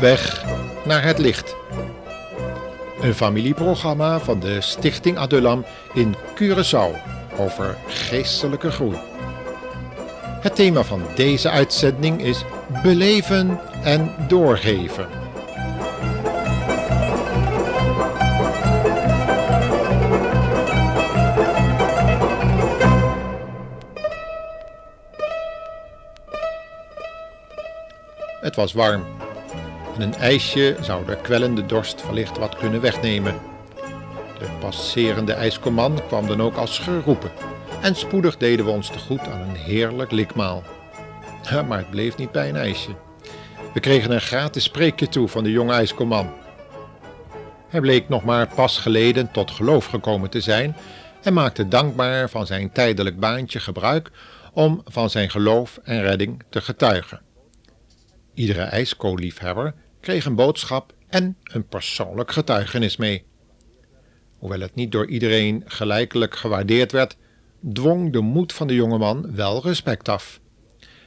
weg naar het licht. Een familieprogramma van de Stichting Adulam in Curaçao over geestelijke groei. Het thema van deze uitzending is beleven en doorgeven. Het was warm een ijsje zou de kwellende dorst wellicht wat kunnen wegnemen. De passerende ijskoman kwam dan ook als geroepen en spoedig deden we ons te goed aan een heerlijk likmaal. Maar het bleef niet bij een ijsje. We kregen een gratis spreekje toe van de jonge ijskoman. Hij bleek nog maar pas geleden tot geloof gekomen te zijn en maakte dankbaar van zijn tijdelijk baantje gebruik om van zijn geloof en redding te getuigen. Iedere ijskoolliefhebber kreeg een boodschap en een persoonlijk getuigenis mee. Hoewel het niet door iedereen gelijkelijk gewaardeerd werd, dwong de moed van de jongeman wel respect af.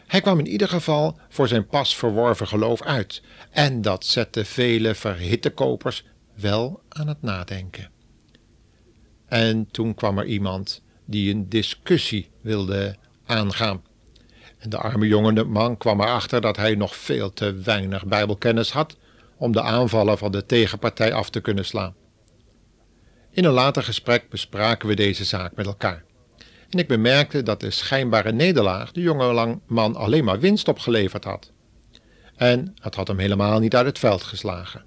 Hij kwam in ieder geval voor zijn pas verworven geloof uit, en dat zette vele verhitte kopers wel aan het nadenken. En toen kwam er iemand die een discussie wilde aangaan. En de arme jonge man kwam erachter dat hij nog veel te weinig Bijbelkennis had om de aanvallen van de tegenpartij af te kunnen slaan. In een later gesprek bespraken we deze zaak met elkaar. En ik bemerkte dat de schijnbare nederlaag de jonge man alleen maar winst opgeleverd had. En het had hem helemaal niet uit het veld geslagen.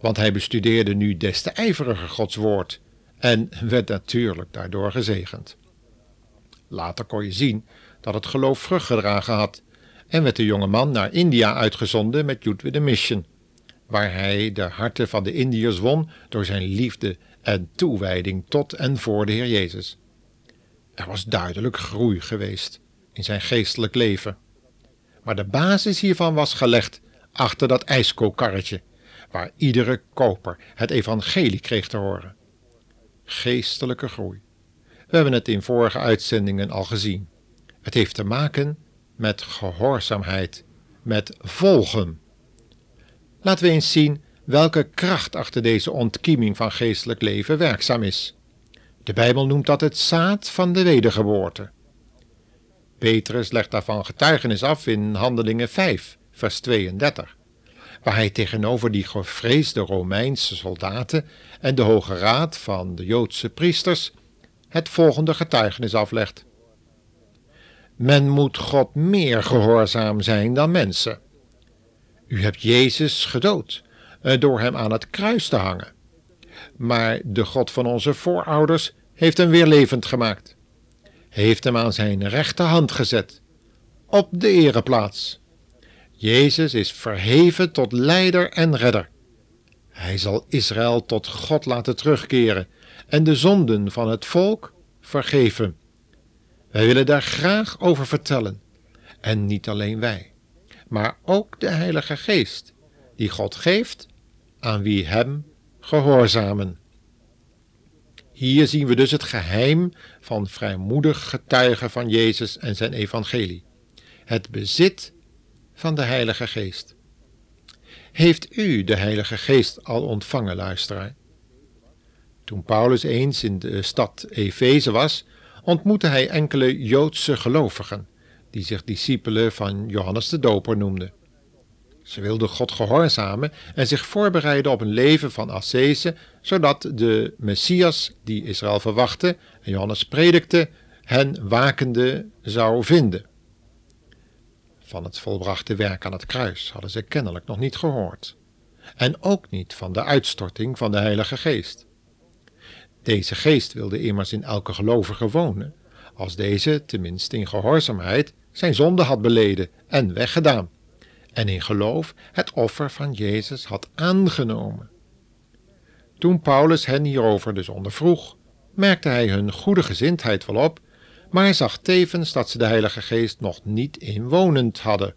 Want hij bestudeerde nu des te ijveriger Gods woord en werd natuurlijk daardoor gezegend. Later kon je zien dat het geloof vrucht gedragen had en werd de jonge man naar India uitgezonden met with a Mission, waar hij de harten van de Indiërs won door zijn liefde en toewijding tot en voor de Heer Jezus. Er was duidelijk groei geweest in zijn geestelijk leven. Maar de basis hiervan was gelegd achter dat ijskookkarretje, waar iedere koper het evangelie kreeg te horen. Geestelijke groei. We hebben het in vorige uitzendingen al gezien. Het heeft te maken met gehoorzaamheid, met volgen. Laten we eens zien welke kracht achter deze ontkieming van geestelijk leven werkzaam is. De Bijbel noemt dat het zaad van de wedergeboorte. Petrus legt daarvan getuigenis af in Handelingen 5, vers 32, waar hij tegenover die gevreesde Romeinse soldaten en de Hoge Raad van de Joodse priesters het volgende getuigenis aflegt. Men moet God meer gehoorzaam zijn dan mensen. U hebt Jezus gedood eh, door hem aan het kruis te hangen. Maar de God van onze voorouders heeft hem weer levend gemaakt. Heeft hem aan zijn rechterhand gezet, op de ereplaats. Jezus is verheven tot leider en redder. Hij zal Israël tot God laten terugkeren en de zonden van het volk vergeven. Wij willen daar graag over vertellen. En niet alleen wij, maar ook de Heilige Geest, die God geeft aan wie Hem gehoorzamen. Hier zien we dus het geheim van vrijmoedig getuigen van Jezus en zijn evangelie. Het bezit van de Heilige Geest. Heeft u de Heilige Geest al ontvangen, luisteraar? Toen Paulus eens in de stad Efeze was, ontmoette hij enkele Joodse gelovigen, die zich discipelen van Johannes de Doper noemden. Ze wilden God gehoorzamen en zich voorbereiden op een leven van ascese, zodat de Messias, die Israël verwachtte en Johannes predikte, hen wakende zou vinden. Van het volbrachte werk aan het kruis hadden ze kennelijk nog niet gehoord. En ook niet van de uitstorting van de Heilige Geest. Deze geest wilde immers in elke gelovige wonen, als deze, tenminste in gehoorzaamheid, zijn zonde had beleden en weggedaan, en in geloof het offer van Jezus had aangenomen. Toen Paulus hen hierover dus ondervroeg, merkte hij hun goede gezindheid wel op, maar hij zag tevens dat ze de Heilige Geest nog niet inwonend hadden.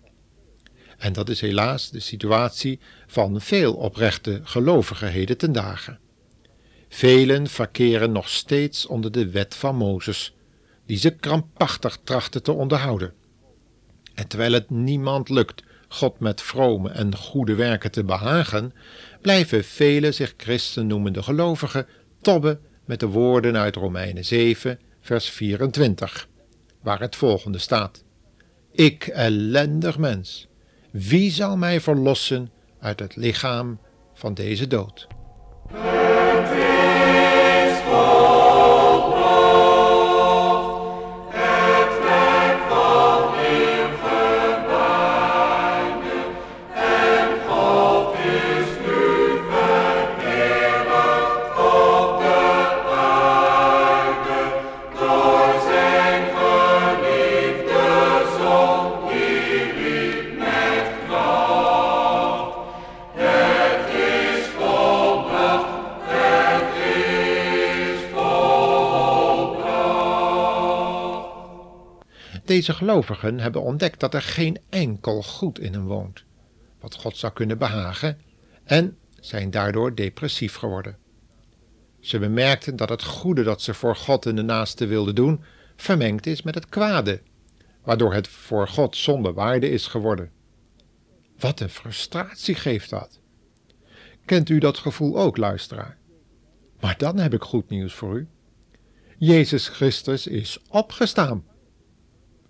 En dat is helaas de situatie van veel oprechte gelovigen heden ten dagen. Velen verkeren nog steeds onder de wet van Mozes, die ze krampachtig trachten te onderhouden. En terwijl het niemand lukt God met vrome en goede werken te behagen, blijven vele zich christen noemende gelovigen tobben met de woorden uit Romeinen 7, vers 24, waar het volgende staat: Ik ellendig mens, wie zal mij verlossen uit het lichaam van deze dood? Deze gelovigen hebben ontdekt dat er geen enkel goed in hen woont, wat God zou kunnen behagen, en zijn daardoor depressief geworden. Ze bemerkten dat het goede dat ze voor God en de naaste wilden doen, vermengd is met het kwade, waardoor het voor God zonder waarde is geworden. Wat een frustratie geeft dat. Kent u dat gevoel ook, luisteraar? Maar dan heb ik goed nieuws voor u. Jezus Christus is opgestaan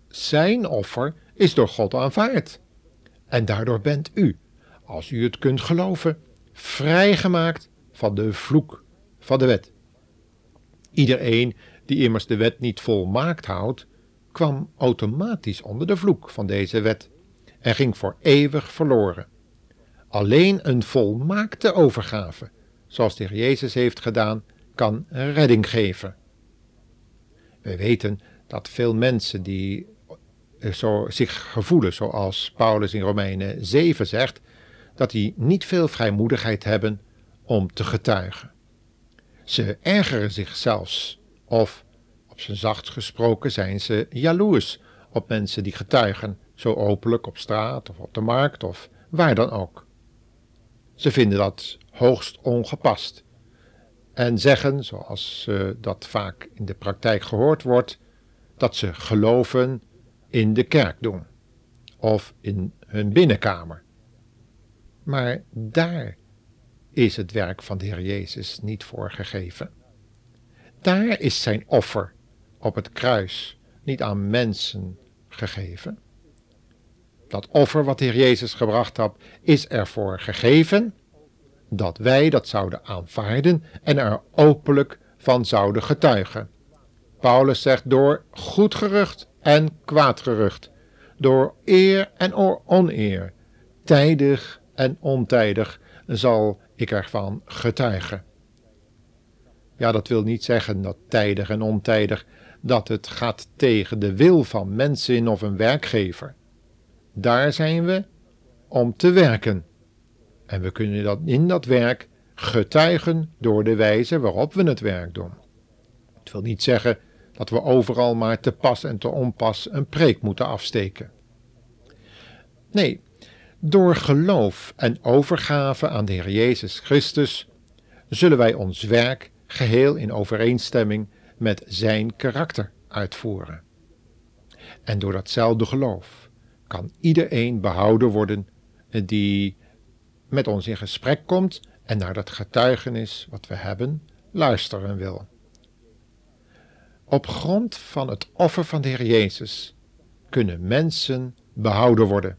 zijn offer is door God aanvaard. En daardoor bent u, als u het kunt geloven, vrijgemaakt van de vloek van de wet. Iedereen die immers de wet niet volmaakt houdt, kwam automatisch onder de vloek van deze wet en ging voor eeuwig verloren. Alleen een volmaakte overgave, zoals de Jezus heeft gedaan, kan redding geven. We weten dat veel mensen die zo, zich gevoelen, zoals Paulus in Romeinen 7 zegt, dat die niet veel vrijmoedigheid hebben om te getuigen. Ze ergeren zich zelfs, of op zijn zacht gesproken zijn ze jaloers op mensen die getuigen, zo openlijk op straat of op de markt of waar dan ook. Ze vinden dat hoogst ongepast en zeggen, zoals uh, dat vaak in de praktijk gehoord wordt, dat ze geloven in de kerk doen of in hun binnenkamer. Maar daar is het werk van de Heer Jezus niet voor gegeven. Daar is zijn offer op het kruis niet aan mensen gegeven. Dat offer wat de Heer Jezus gebracht had, is ervoor gegeven dat wij dat zouden aanvaarden en er openlijk van zouden getuigen. Paulus zegt door goed gerucht en kwaadgerucht, door eer en oneer, tijdig en ontijdig zal ik ervan getuigen. Ja, dat wil niet zeggen dat tijdig en ontijdig dat het gaat tegen de wil van mensen of een werkgever. Daar zijn we om te werken. En we kunnen dat in dat werk getuigen door de wijze waarop we het werk doen. Het wil niet zeggen dat we overal maar te pas en te onpas een preek moeten afsteken. Nee, door geloof en overgave aan de Heer Jezus Christus zullen wij ons werk geheel in overeenstemming met Zijn karakter uitvoeren. En door datzelfde geloof kan iedereen behouden worden die met ons in gesprek komt en naar dat getuigenis wat we hebben luisteren wil. Op grond van het offer van de Heer Jezus kunnen mensen behouden worden.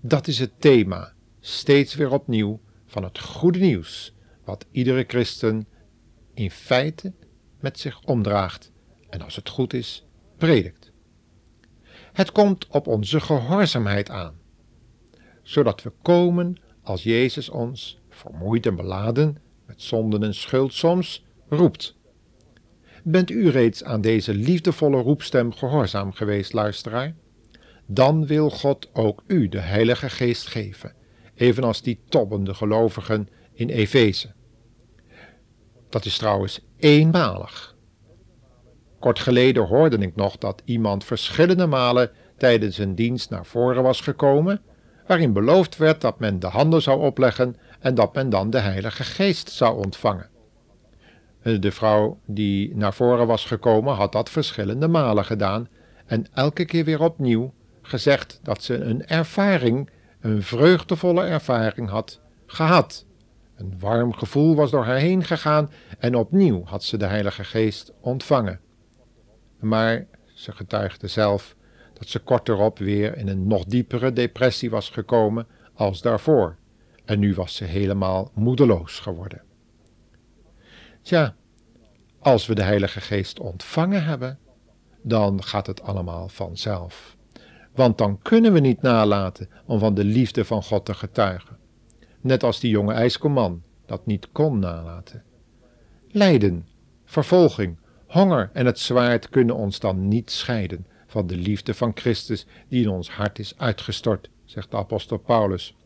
Dat is het thema, steeds weer opnieuw, van het goede nieuws, wat iedere christen in feite met zich omdraagt en als het goed is, predikt. Het komt op onze gehoorzaamheid aan, zodat we komen als Jezus ons, vermoeid en beladen, met zonden en schuld soms, roept Bent u reeds aan deze liefdevolle roepstem gehoorzaam geweest, luisteraar? Dan wil God ook u de Heilige Geest geven, evenals die tobbende gelovigen in Efeze. Dat is trouwens eenmalig. Kort geleden hoorde ik nog dat iemand verschillende malen tijdens een dienst naar voren was gekomen, waarin beloofd werd dat men de handen zou opleggen en dat men dan de Heilige Geest zou ontvangen. De vrouw die naar voren was gekomen had dat verschillende malen gedaan en elke keer weer opnieuw gezegd dat ze een ervaring een vreugdevolle ervaring had gehad. Een warm gevoel was door haar heen gegaan en opnieuw had ze de Heilige Geest ontvangen. Maar ze getuigde zelf dat ze kort weer in een nog diepere depressie was gekomen als daarvoor, en nu was ze helemaal moedeloos geworden. Tja, als we de Heilige Geest ontvangen hebben, dan gaat het allemaal vanzelf. Want dan kunnen we niet nalaten om van de liefde van God te getuigen. Net als die jonge ijskomman dat niet kon nalaten. Lijden, vervolging, honger en het zwaard kunnen ons dan niet scheiden van de liefde van Christus die in ons hart is uitgestort, zegt de apostel Paulus.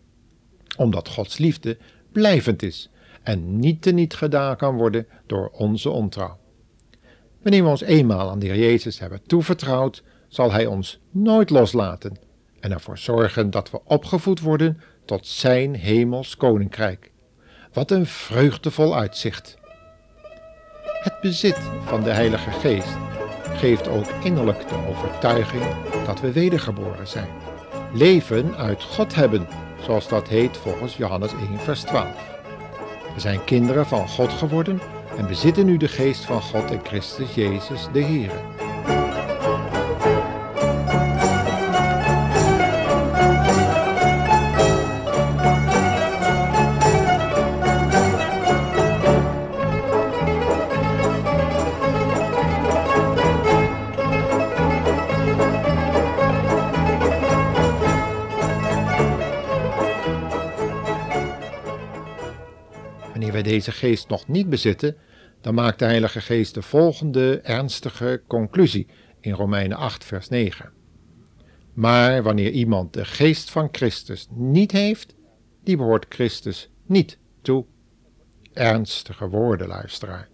Omdat Gods liefde blijvend is en niet te niet gedaan kan worden door onze ontrouw. Wanneer we ons eenmaal aan de Heer Jezus hebben toevertrouwd, zal Hij ons nooit loslaten en ervoor zorgen dat we opgevoed worden tot Zijn hemels koninkrijk. Wat een vreugdevol uitzicht! Het bezit van de Heilige Geest geeft ook innerlijk de overtuiging dat we wedergeboren zijn. Leven uit God hebben, zoals dat heet volgens Johannes 1, vers 12. We zijn kinderen van God geworden en bezitten nu de geest van God in Christus Jezus de Heer. Deze geest nog niet bezitten, dan maakt de Heilige Geest de volgende ernstige conclusie in Romeinen 8, vers 9. Maar wanneer iemand de geest van Christus niet heeft, die behoort Christus niet toe. Ernstige woorden, luisteraar.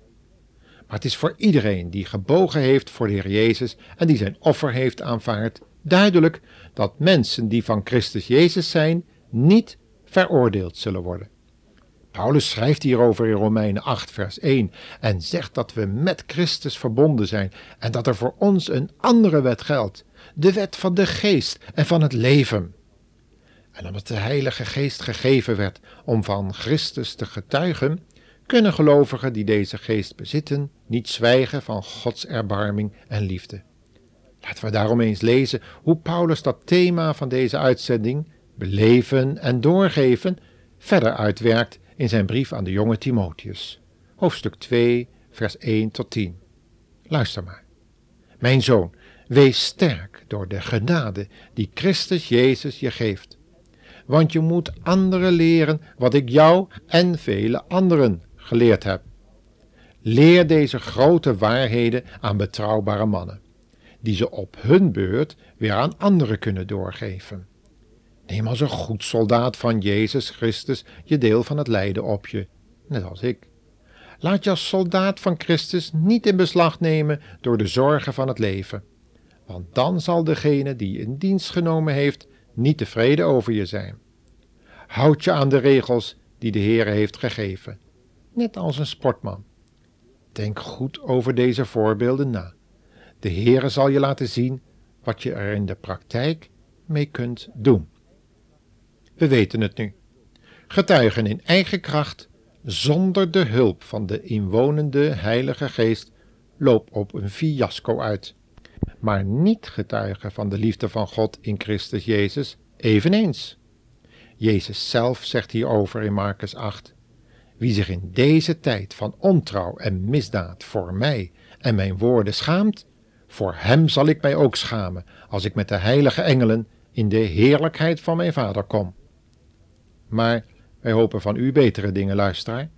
Maar het is voor iedereen die gebogen heeft voor de Heer Jezus en die zijn offer heeft aanvaard, duidelijk dat mensen die van Christus Jezus zijn, niet veroordeeld zullen worden. Paulus schrijft hierover in Romeinen 8, vers 1 en zegt dat we met Christus verbonden zijn en dat er voor ons een andere wet geldt, de wet van de geest en van het leven. En omdat de Heilige Geest gegeven werd om van Christus te getuigen, kunnen gelovigen die deze geest bezitten niet zwijgen van Gods erbarming en liefde. Laten we daarom eens lezen hoe Paulus dat thema van deze uitzending, beleven en doorgeven, verder uitwerkt in zijn brief aan de jonge Timotheus, hoofdstuk 2, vers 1 tot 10. Luister maar. Mijn zoon, wees sterk door de genade die Christus Jezus je geeft. Want je moet anderen leren wat ik jou en vele anderen geleerd heb. Leer deze grote waarheden aan betrouwbare mannen, die ze op hun beurt weer aan anderen kunnen doorgeven. Neem als een goed soldaat van Jezus Christus je deel van het lijden op je, net als ik. Laat je als soldaat van Christus niet in beslag nemen door de zorgen van het leven, want dan zal degene die je in dienst genomen heeft niet tevreden over je zijn. Houd je aan de regels die de Heer heeft gegeven, net als een sportman. Denk goed over deze voorbeelden na. De Heere zal je laten zien wat je er in de praktijk mee kunt doen. We weten het nu. Getuigen in eigen kracht, zonder de hulp van de inwonende Heilige Geest, loopt op een fiasco uit. Maar niet getuigen van de liefde van God in Christus Jezus, eveneens. Jezus zelf zegt hierover in Marcus 8: Wie zich in deze tijd van ontrouw en misdaad voor mij en mijn woorden schaamt, voor hem zal ik mij ook schamen, als ik met de heilige engelen in de heerlijkheid van mijn Vader kom. Maar wij hopen van u betere dingen, luisteraar.